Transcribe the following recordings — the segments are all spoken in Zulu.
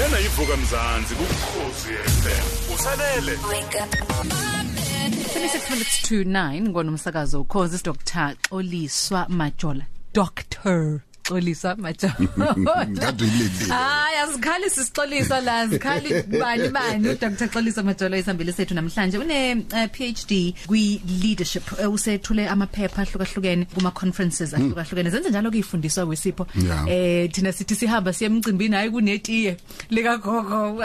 lena ivuka mzansi kukhosi FM usalele. Wake up. 26 minutes to 9 ngonomsakazo ukhozi Dr. Xoliswa Majola Dr. Xoliswa Majola Ngade uyilindile. Hayi asikhali sisixolisa la sikhali bani bani. uDr Xoliswa Majola isambile sethu namhlanje. Une uh, PhD kwi leadership uh, usethule amaphepha ahlukahlukene kuma conferences ahlukahlukene. Zenze njalo kuyifundiswa wesipho Yeah. eh thina sithi sihamba siye emcimbini hayi kunetiye lika gogo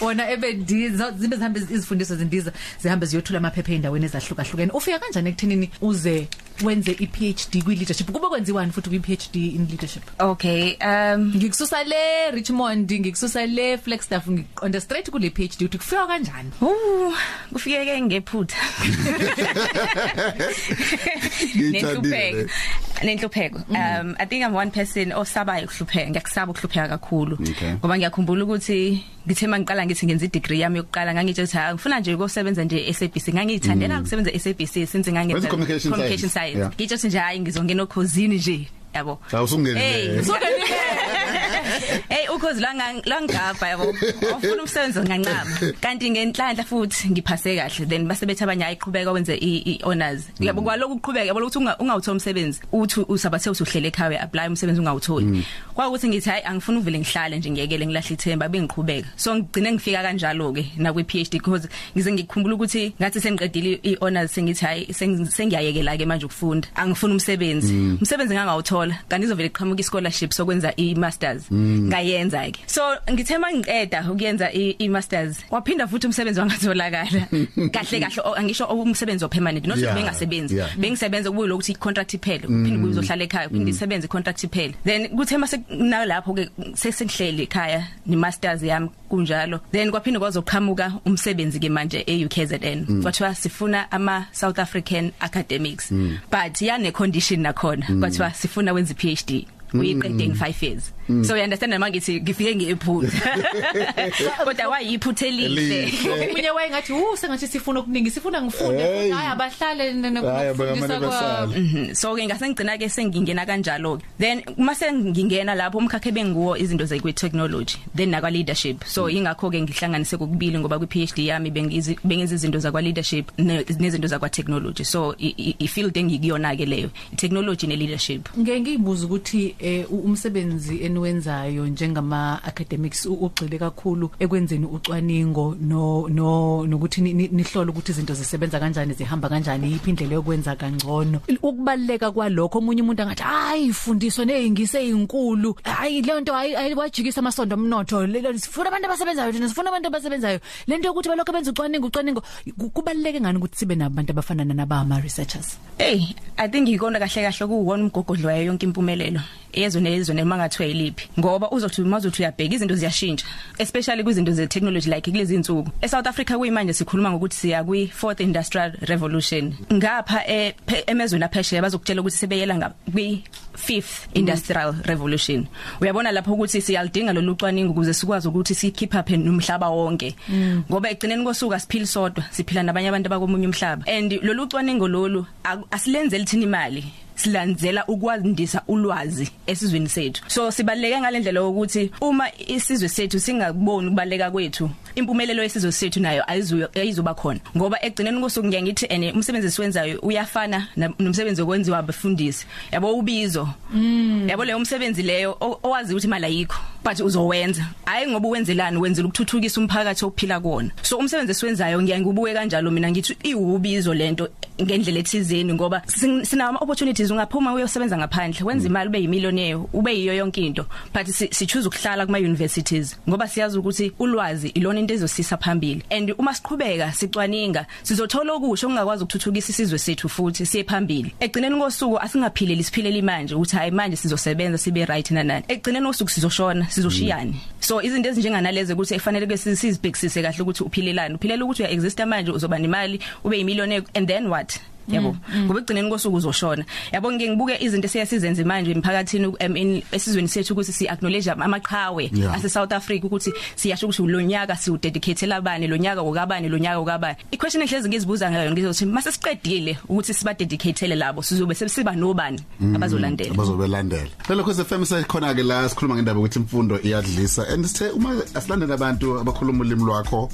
wona ebendiza zibe zihambe izifundiswa zindiza zihambe ziyothula amaphepha endaweni ezahlukahlukene. Ufika kanjani ekuthenini uze wenze iPhD kwi leadership kuba kwenziwani futhi kwi PhD in leadership? Okay um ngikususa le Richmond ngikususa le Flagstaff ngiqonda straight kule PhD uthi kufika kanjani? Uh kufike ke ngephutha Ngiyithandile. Nenhlupheko. Um i think i'm one person osabayo ukuhlupheka ngiyakusaba ukuhlupheka kakhulu. Ngoba ngiyakhumbula ukuthi ngithe mangiqala ngithi ngenza i-degree yami yokuqala ngangitshe ukuthi ha ngifuna nje ukusebenza nje SABC ngangiyithandela ukusebenza SABC since ngangenza communication science. ngitshe nje hayi ngizongena okhosini nje. Yabo. Cha usungenile. Hey, Hey ukhozi langa langigabha yabo. Ufuna umsebenzi ngancama. Kanti ngenhlanhla futhi ngiphase kahle then base bethi abanye ayiqhubeka wenze i honors. Yabo kwaloku uqhubeka yabo ukuthi unga- ungawuthola umsebenzi uthi usabathe usuhlele ekhaya apply umsebenzi ungawutholi. Kwakuthi ngithi hayi angifuni uvele ngihlale nje ngiyekele ngilahle ithemba bengiqhubeka. So ngigcine ngifika kanjalo ke na kwi PhD because ngize ngikhumbula ukuthi ngathi sengiqedile i honors sengithi hayi seng- sengiyayekela ke manje ukufunda. Angifuni umsebenzi. Umsebenzi ngangawuthola kanti izovele iqhamuka i scholarship sokwenza i masters. Ngayenza ke. So ngithe mangiqeda ukuyenza i i masters waphinda futhi umsebenzi wangatholakala. Kahle kahle o- angisho umsebenzi opermanent not Yeah, bengasebenzi. yeah. Bengisebenza kubuye ukuthi i contract iphele uphinde kuzohlala ekhaya uphinde isebenze i contract iphele. Then kuthe mase nalapho ke sesengihleli ekhaya ni masters yami kunjalo. Then kwaphinde kwazoqhamuka umsebenzi ke manje e UKZN. Kwathiwa sifuna ama South African academics. But yane condition nakhona kwathiwa sifuna wenza i PhD. uyiqede in 5 years so you understand manje ngithi ngifike ngephutha kodwa wayiphutha elihle. Elihle. omunye wayengathi uh sengathi sifuna okuningi sifuna ngifunde Hey. futhi hayi abahlale Hayi nokufundisa abakamane kwa basale. Mhm. so ke ngase ngicina ke sengingena kanjalo ke then mase ngingena lapho umkhakha benguwo izinto zekwe technology then nakwa leadership so ingakho ke ngihlanganise kokubili ngoba kwi PhD yami bengizi bengizi izinto zakwa leadership ne- nezinto zakwa technology so i- i i field engikuyona ke leyo i technology ne leadership ngeke ngiyibuza ukuthi eh, u- umsebenzi eniwenzayo njengama academics u- ugxile kakhulu ekwenzeni ucwaningo no no nokuthi ni- ni- nihlole ukuthi izinto zisebenza kanjani zihamba kanjani iphi indlela yokwenza kangcono. Ukubaleka kwalokho omunye umuntu angathi hayi ifundiswa nezingise ezinkulu hayi le nto hayi hayi wajikisa amasondo omnotho Le- le- sifuna abantu abasebenzayo thina sifuna abantu abasebenzayo lento yokuthi balokho benza ucwaningo ucwaningo ku- kubaleke ngani ukuthi sibe nabantu abafana nabama researchers Hey, I think ikona kahle kahle kuwona umgogodlo wayo yonke impumelelo. Ezo nezo nemangathiwa yiliphi. Ngoba uzothi mazothi uyabheka izinto ziyashintsha, especially kwizinto ze technology like kulezi insuku. eSouth Africa kuyimanje sikhuluma ngokuthi siya kwi fourth industrial revolution. Ngapha eh, phe- emezweni aphesheya bazokutshela ukuthi sebeyela nga kwi fifth industrial revolution. Uyabona lapho ukuthi siyalidinga lolu cwaningo ukuze sikwazi ukuthi sikhipha up nomhlaba wonke. Ngoba egcineni kosuku asiphili sodwa, siphila nabanye abantu abakomunye umhlaba. And lolu cwaningo lolu asilenzeli thina imali. silandzela ukwandisa ulwazi esizweni sethu so sibaleke ngalendlela ukuthi uma isizwe sethu singakuboni ukubaleka kwethu impumelelo yesizwe sethu nayo ayizuyo ayizuba khona. Ngoba egcineni kosuku ngiyangithi ene umsebenzi siwenzayo uyafana na- nomsebenzi okwenziwa abafundisi yabo ubizo. Yabo leyo umsebenzi leyo o- owazi ukuthi imali ayikho but uzowenza. Hayi ngoba uwenzelani wenzela ukuthuthukisa umphakathi ophila kuona so umsebenzi esiwenzayo ngiyangibuke kanjalo mina ngithi iwubizo lento ngendlela ethizeni ngoba sin- sina ama opportunities. Ungaphuma uyosebenza ngaphandle wenza imali ube yimillionaire ube yiyo yonke into but si, si choose ukuhlala kuma universities ngoba siyazi ukuthi ulwazi ilona into ezosisa phambili. And uma siqhubeka sicwaninga sizothola okusho okungakwazi ukuthuthukisa isizwe sethu futhi siye phambili. Egcineni kosuku asingaphileli siphilele manje ukuthi hayi manje sizosebenza sibe right nanani egcineni kosuku sizoshona sizoshiyana. So izinto ezinjenganalezi ukuthi efanele ke sizibhekisise kahle ukuthi uphilelani. Uphilela ukuthi uya exista manje uzoba nemali ube yimillionaire and then what? Yabo ngoba egcineni kosuku uzoshona. Yabo ngike ngibuke izinto esiyasizenza manje emphakathini um, in- esizweni sethu ukuthi si acknowledge amaqhawe Yeah. ase South Africa ukuthi siyasho ukuthi lo nyaka siwudedicate labane lo nyaka okabani lo nyaka okabani iquestion ehlezi ngizibuza ngayo ngizothi mase siqedile ukuthi siba dedicatele labo sizobe sesiba nobani abazolandela? abazobelandela. Phela kwese FM sekhona ke la sikhuluma ngendaba ukuthi imfundo iyadlisa. And sithe uma asilandele abantu abakhuluma ulimi lwakho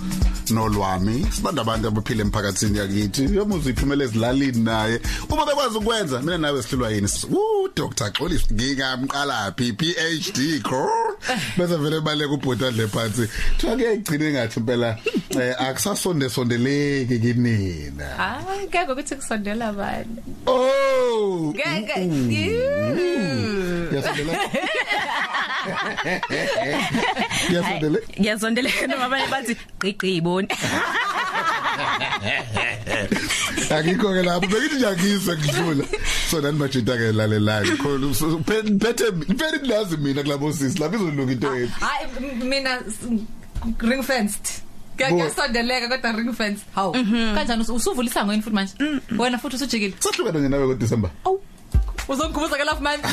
nolwami sibanda abantu abaphila emphakathini yakithi yomuzi iphumele ezilalini naye. Uma bekwazi ukwenza mina nawe sihlulwa yini? U Dr Xolis ngingamqala phi? PhD ko bese vele baleka ubhuti adle phansi. Thiwa ke igcine ngathi phela eh, akusasonde sondeleki kinina hayi ngeke ukuthi kusondela abantu. Oh ngeke. yasondela yasondela ngiyazondeleka noma abanye bathi gqiqiboni akikho ke lapho bekithi ngiyakizwa ngidlula. So nani bajita ke lalelani khona so, phe- phethe phela kulazi mina kulabo sisi lapho izolunga into yethu. Hayi m- mina s- ring fenced. Bo- ngiyasondeleka kodwa ring fenced. Hawu. Kanjani? Us- usuvulisa ngoyini futhi manje? Wena futhi usujikile? Sahlukana nje nawe ngoDecember awu. Uzongikhumbuza ke lapho manje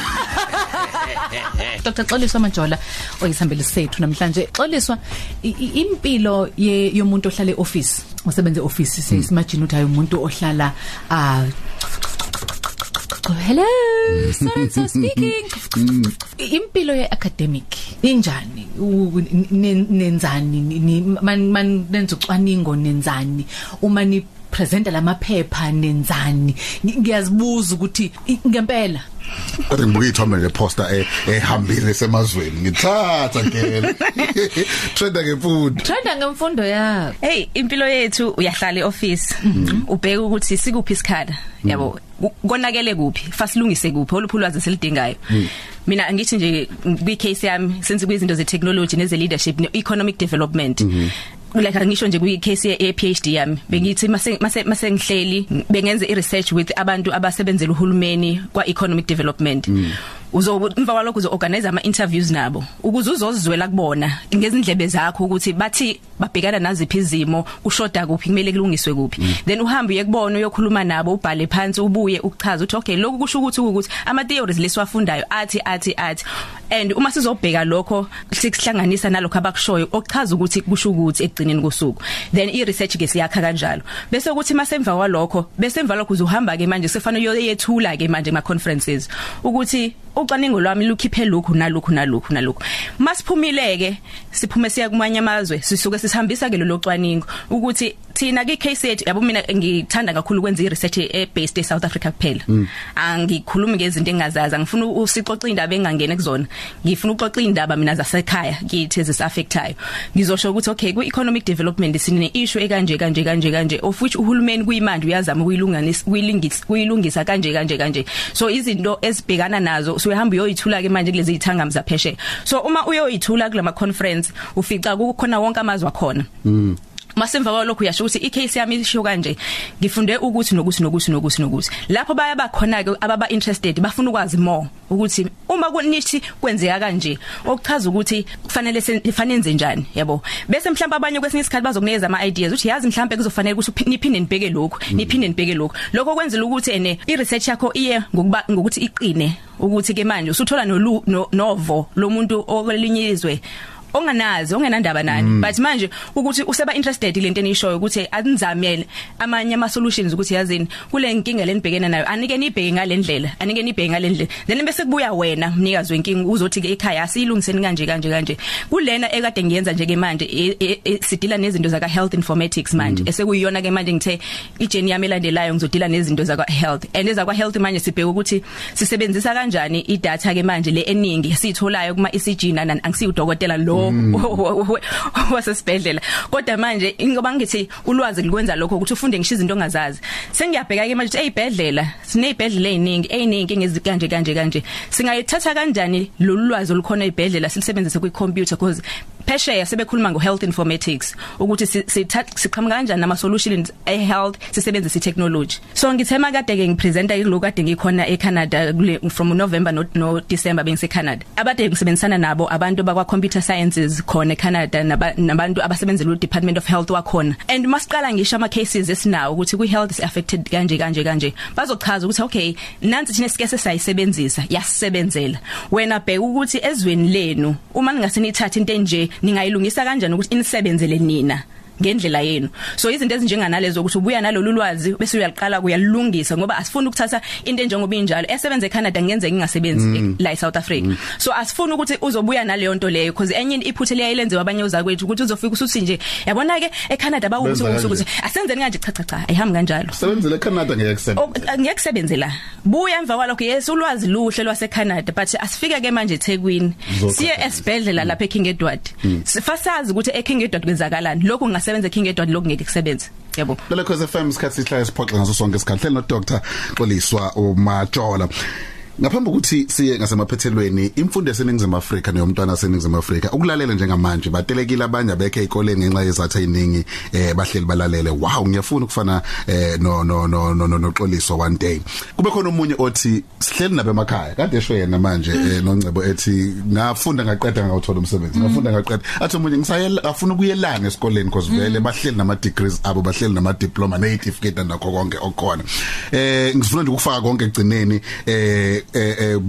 Dr Xoliswa Majola oyisihambeli sethu namhlanje. Xoliswa i- i- impilo ye- yomuntu ohlala eoffice osebenza eoffice sesimagine ukuthi hayi umuntu ohlala ah Hello, so so speaking. Impilo ye academic injani? U- nen- Nenzani? Ni man man nenza ucwaningo nenzani? Uma ni presenta lamaphepha nenzani? Ngi- ngiyazibuza ukuthi i- ngempela. Kodwa ngibuka ithombe leposter eh ehambile semazweni ngithatha ngene trenda ngemfundo. Trenda ngemfundo yakho hey impilo yethu uyahlala eoffice. Ubheka ukuthi sikuphi isikhala yabo ku- konakele kuphi? Fasilungise kuphi? Oluphulwazi selidingayo mina ngithi nje kwi case yami senze kwizinto ze technology neze leadership ne economic development like angisho nje kwi case ye PhD yami bengithi mase mase mase ngihleli bengenze i research with abantu abasebenzela uhulumeni kwa economic development uzo emva kwalokho uzo organize ama interviews nabo. Ukuze uzozizwela kubona ngezindlebe zakho ukuthi bathi babhekana naziphi izimo kushoda kuphi kumele kulungiswe kuphi. Then uhambe uyekubona uyokhuluma nabo ubhale phansi ubuye ukuchaza ukuthi okay lokhu kusho ukuthi ukuthi ama theories lesiwafundayo athi athi athi. And uma sizobheka lokho sikuhlanganisa nalokho abakushoyo okuchaza ukuthi kusho ukuthi ekugcineni kosuku. Then i research ke siyakha kanjalo. Bese ukuthi masemva kwalokho bese emva lokho uzohamba ke manje sefanele uyoyethula ke manje ma conferences ukuthi ucwaningo lwami lukhiphe lokhu nalokhu nalokhu nalokhu. Masiphumileke siphume siya kumanye amazwe sisuke sisihambisa ke lo cwaningo ukuthi thina ke case yethu yabo mina ngithanda kakhulu ukwenza i research e based e South Africa kuphela. Angikhulumi ngezinto engazazi ngifuna usixoxa indaba engangene kuzona. Ngifuna uxoxa indaba mina zasekhaya kithi ezisafectayo ngizosho ukuthi okay ku economic development sine issue ekanje kanje kanje kanje of which uhulumeni kuyimanje uyazama ukuyilunganisa kuyilungisa kuyilungisa kanje kanje kanje. So izinto ezibhekana nazo so uhamba uyoyithula ke manje kulezi ithangami zapheshe so uma uyoyithula kulama conference ufica kukhona wonke amazwe akhona. Masemva kwalokho uyasho ukuthi icase yami isho kanje. Ngifunde ukuthi nokuthi nokuthi nokuthi nokuthi. Lapho baya bakhona ke ababa interested bafuna ukwazi more ukuthi uma kunithi kwenzeka kanje okuchaza ukuthi kufanele sifanenze njani yabo? Bese mhlawumbe abanye kwesinye isikhathi bazokunikeza ama ideas uthi yazi mhlawumbe kuzofanele ukuthi niphinde nibheke lokhu niphinde nibheke lokhu. Lokho kwenzela ukuthi ene i research yakho iye ngokuba ngokuthi iqine ukuthi ke manje usuthola nolu- no novo lomuntu okolinyizwe onganazi ongenandaba nani. But manje ukuthi useba interested lento enishoyo ukuthi aninzamele amanye ama solutions ukuthi yazini kule nkinga lenibhekena nayo anike nibheke ngalendlela anike nibheke ngalendlela then bese kubuya wena mnikazi wenkinga uzothi ke ekhaya asiyilungiseni kanje kanje kanje. Kulena ekade ngiyenza nje ke manje e- e- e- sidila nezinto zaka health informatics manje. Esekuyiyona ke manje ngithe ijeni yami elandelayo ngizodila nezinto zaka health and ezakwa health manje sibheka ukuthi sisebenzisa kanjani i data ke manje le eningi sitholayo kuma ECG nana angisiyo udokotela lo wasesibhedlela. Kodwa manje ngoba ngithi ulwazi likwenza lokho ukuthi ufunde ngisho izinto ongazazi. Sengiyabheka ke manje ukuthi ezibhedlela sinezibhedlela eziningi eziningi ngezikanje kanje kanje singayithatha kanjani lolu lwazi olukhona ezibhedlela silisebenzise kwi computer because phesheya sebekhuluma ngo health informatics ukuthi sithatha siqhamuka kanjani nama solutions e health sisebenzisa technology so ngithema kade ke ngipresenta kuloko kade ngikhona eCanada from November no, no December bengise Canada abade ngisebenzisana nabo abantu bakwa computer sciences khona eCanada nabantu abasebenzela u Department of Health wakhona. And masiqala ngisho ama cases esinawo ukuthi kwi health is affected kanje kanje kanje bazochaza ukuthi okay nansi thina sike sesayisebenzisa yasebenzela wena bheka ukuthi ezweni lenu uma ningasenithatha into enje ningayilungisa kanjani ukuthi inisebenzele nina? Ngendlela yenu. So izinto ezinjenganalezo ukuthi ubuya nalolu lwazi bese uyaliqala kuyalungisa ngoba asifuni ukuthatha into enjengoba injalo. Esebenza eCanada ngenzeka ingasebenzi mm. la eSouth Africa. Mm. so asifuni ukuthi uzobuya naleyo nto leyo because enye iphuthe leyayilenziwa abanye uzakwethu ukuthi uzofika usuthi nje yabona ke eCanada bawukuthi ukuthi asenzeni kanje cha cha cha ayihambi kanjalo. Sebenzele eCanada ngeke kusebenze. Ngeke kusebenzela buya emva kwalokho yes ulwazi luhle lwaseCanada but asifike ke manje eThekwini. Siye esibhedlela lapha eKing Edward mm. sifasazi ukuthi eKing Edward kwenzakalani. Lokho asebenze King Edward lokungeke kusebenze yebo. Lele cause FM isikhathi sihlala siphoxa ngaso sonke isikhathi. No Dr Xoliswa uMajola. Ngaphambi kokuthi siye ngasemaphethelweni imfundo yaseningizimu Afrika neyomntwana yaseningizimu Afrika ukulalela njengamanje batelekile abanye abekhe ezikoleni ngenxa yezathu eziningi eh bahleli balalele. Wow ngiyafuna ukufana eh no no no no no noxoliso one day. Kube khona umunye othi sihleli nabe emakhaya. Kade esho yena manje eh noncebo ethi ngafunda ngaqeda ngawuthola umsebenzi. Ngafunda ngaqeda. Athi umunye ngisayela afuna ukuyelana esikoleni because vele bahleli nama degrees abo bahleli nama diploma ne certificate nakho konke okukhona eh ngifuna nje ukufaka konke egcineni eh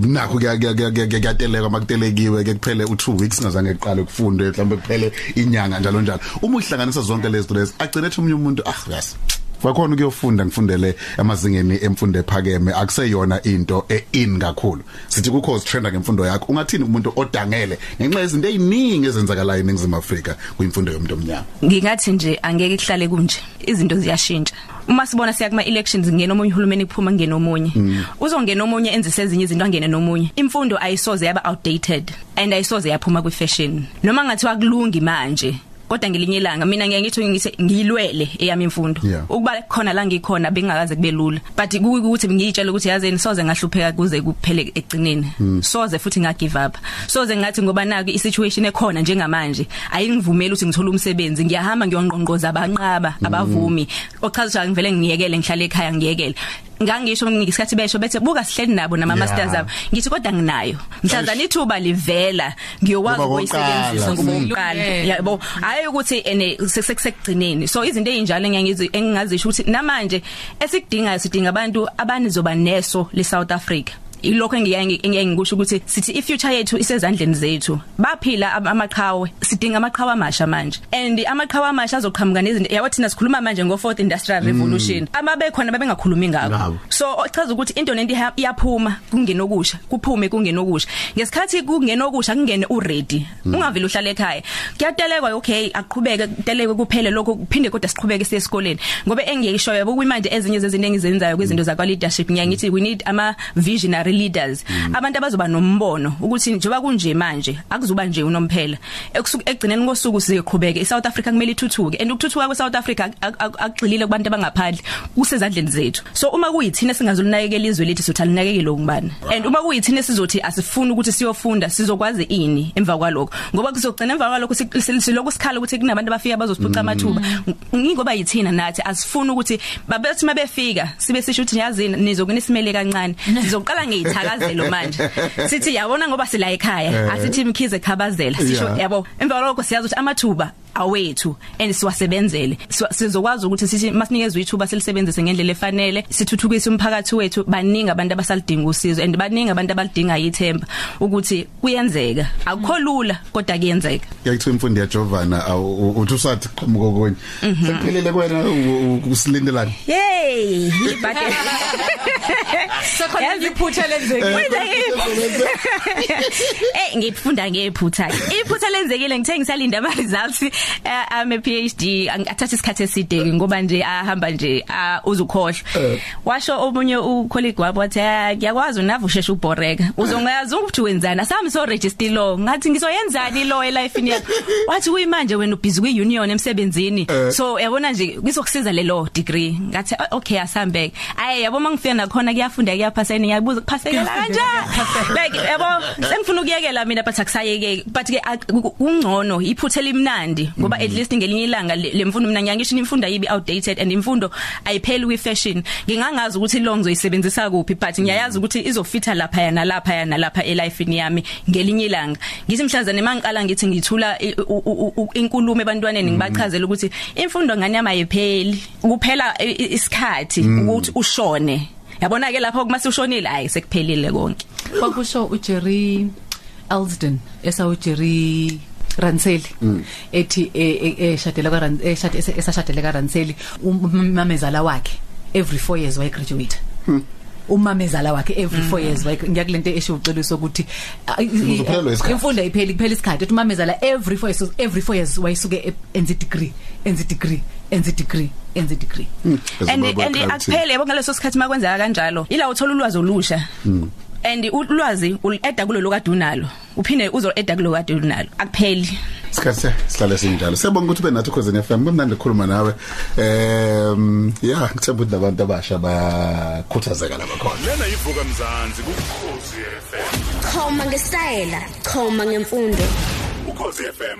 nakho kuyateleka makutelekiwe ke kuphele u2 weeks ngazange eqale ukufunda mhlawumbe kuphele inyanga njalo njalo. Uma uhlanganisa zonke lezi zinto lezi agcine ethi umunye umuntu ah yes kwakhona ukuyofunda ngifundele emazingeni emfundo ephakeme akuseyona into ein kakhulu. Sithi kukho trenda ngemfundo yakho. Ungathini umuntu odangele ngenxa yezinto eziningi ezenzakalayo eNingizimu Afrika kuyimfundo yomuntu omnyama? Ngingathi nje angeke kuhlale kunje. Izinto ziyashintsha. Uma sibona siya kuma elections ngene omunye uhulumeni kuphuma ngene omunye mm. uzongena omunye enze ezinye izinto angene nomunye. Imfundo ayisoze yaba outdated and ayisoze yaphuma kwi fashion noma ngathi wakulungi manje kodwa ngelinye ilanga mina ngeke ngithi ngithi ngilwele eyami imfundo. Ukuba khona la ngikhona bengakaze kube lula. But ukuthi ngiyitshela ukuthi yazeni soze ngahlupheka kuze kuphele egcineni hmm. soze futhi nga give up. Soze ngathi ngoba naki isituation ekhona njengamanje ayingivumeli ukuthi ngithole umsebenzi. Ngiyahamba ngiyonqonqoza abanqaba hmm. abavumi. Ochaza ngivele ngiyekele ngihlale ekhaya ngiyekele. Ngangisho ngisikhathi besho bethe buka sihleli nabo nama masters abo. Ngithi kodwa nginayo. Mhlazana ithuba livela ngiyokwazi ukuyisebenzisa ngokuqala yabo. Hayi ukuthi ene sekusekugcineni so izinto ezinjalo engiyazi engingazisho ukuthi namanje esikudingayo sidinga abantu abanizoba neso le South Africa. Ilokho engiyaye ngikusho ukuthi sithi ifuture yethu isezandleni zethu. Baphila amaqhawe sidinga amaqhawe amasha manje. And amaqhawe amasha azoqhamuka nezinto yawo thina sikhuluma manje ngo fourth industrial revolution mm. amabe khona babengakhulumi ngakho. So ochaza ukuthi into lento iyaphuma kungena okusha kuphume kungena okusha ngesikhathi kungena okusha kungene uready mm. ungavile uhlala ekhaya. Kuyatelekwa okay aqhubeke telekwe kuphele lokho kuphinde kodwa siqhubeke siye esikoleni. Ngoba engiyisho yabo kuyimanje ezinye zezinto engizenzayo kwizinto zakwa leadership ngiyangithi we need ama visionary leaders. Mm. abantu abazoba nombono ukuthi njengoba kunje manje akuzuba nje unomphela. Ekusuka egcineni kosuku sizoqhubeka. iSouth Africa kumele ithuthuke. And ukuthuthuka kweSouth Africa akugxilile kubantu abangaphandle kusezandleni zethu. So uma kuyithina singazolunakekela izwe lethu sothi alinakekele ngubani and uma kuyithina sizothi asifuni ukuthi siyofunda sizokwazi ini emva kwalokho? Ngoba kuzogcina emva kwalokho silokhu sikhala ukuthi kunabantu abafika bazosiphuca amathuba. Ngoba yithina nathi asifuni ukuthi babethi mabefika sibe sisho ukuthi yazini nizokunisimele kancane. Sizoqala ngiyithakazelo manje sithi yabona ngoba sila ekhaya. Eh. asithi imkhize khabazela. Sisho yabo emva kwalokho siyazi ukuthi amathuba awethu and siwasebenzele. Sizokwazi ukuthi sithi masinikezwe ithuba selisebenzise ngendlela efanele sithuthukise umphakathi wethu baningi abantu abasalidinga usizo and baningi abantu abalidinga ithemba ukuthi kuyenzeka. Akukho lula kodwa kuyenzeka. Yayithi imfundo ya Jovana uthi usathi qhamuko konye mhm. sekuphelele kwena usilindelana hey ibade sekhona iphutha lenzekile eh ngifunda ngephutha. Iphutha lenzekile ngithe ngisalinda ama results. Eh, ame PhD athatha isikhathi eside ke ngoba nje ahamba nje ah, uzukhohlwa washo omunye u colleague wabo wathi "Ah, ngiyakwazi unavu usheshe ubhoreka uzongayazi ukuthi wenzani? Asami so register law ngathi ngizoyenzani law elife yakho? Wathi kuyimanje wena ubhizi kwi union emsebenzini so yabona nje ngizokusiza le law degree. Ngathi "Ah, okay asambeke ayi yabo mangifika nakhona kuyafunda kuyaphaseni ngiyabuza kuphasekela kanjani like yabo sengifuna ukuyekela mina but akusayeke but ke ak- ku- kungcono iphuthe limnandi ngoba at least ngelinye ilanga le le mfundo mina ngiyangisho imfundo ayibi outdated and imfundo ayipheli kwi fashion ngingangazi ukuthi lo ngizoyisebenzisa kuphi but ngiyayazi ukuthi izofitha lapha yana lapha yana lapha elifeini yami ngelinye ilanga. Ngithi mhlazane mangiqala ngithi ngithula i- u- u- u- inkulumo ebantwaneni ngibachazela ukuthi imfundo ngani yami ayipheli. Kuphela i- i- isikhathi ukuthi ushone. Yabona ke lapho kuma ushonile hayi sekuphelile konke. Kwakusho uJerry Elsden esawu Jerry Ranseli. Ethi eh, eh, eshadela ka Ran- eshade esa- esashadele ka Ranseli. Umamezala wakhe every 4 years way graduate umamezala wakhe every 4 years way ngiyakulento esho uceliso ukuthi ah, i- i- Uzophelelwa isikhathi. imfundo ayipheli kuphela isikhathi. Ethi umamezala every 4 years every 4 years wayisuke e- enza degree enza degree enza degree enza degree. And and akuphele yabo ngaleso sikhathi makwenzeka kanjalo. Ila uthola ulwazi olusha. And ulwazi ul-eda kulolo kade unalo uphinde uzo-eda kulo kade unalo akupheli Sikhathe sihlale sinjalo. Siyabonga ukuthi ube nathi khosini FM. Kumnandi ukukhuluma nawe. Ehm yeah, ngithemba ukuthi labantu abasha bayakhuthazeka lapha khona. lena ivuka mzansi kukhosi FM Khoma ngesitayela, khoma ngemfundo. ukhosi FM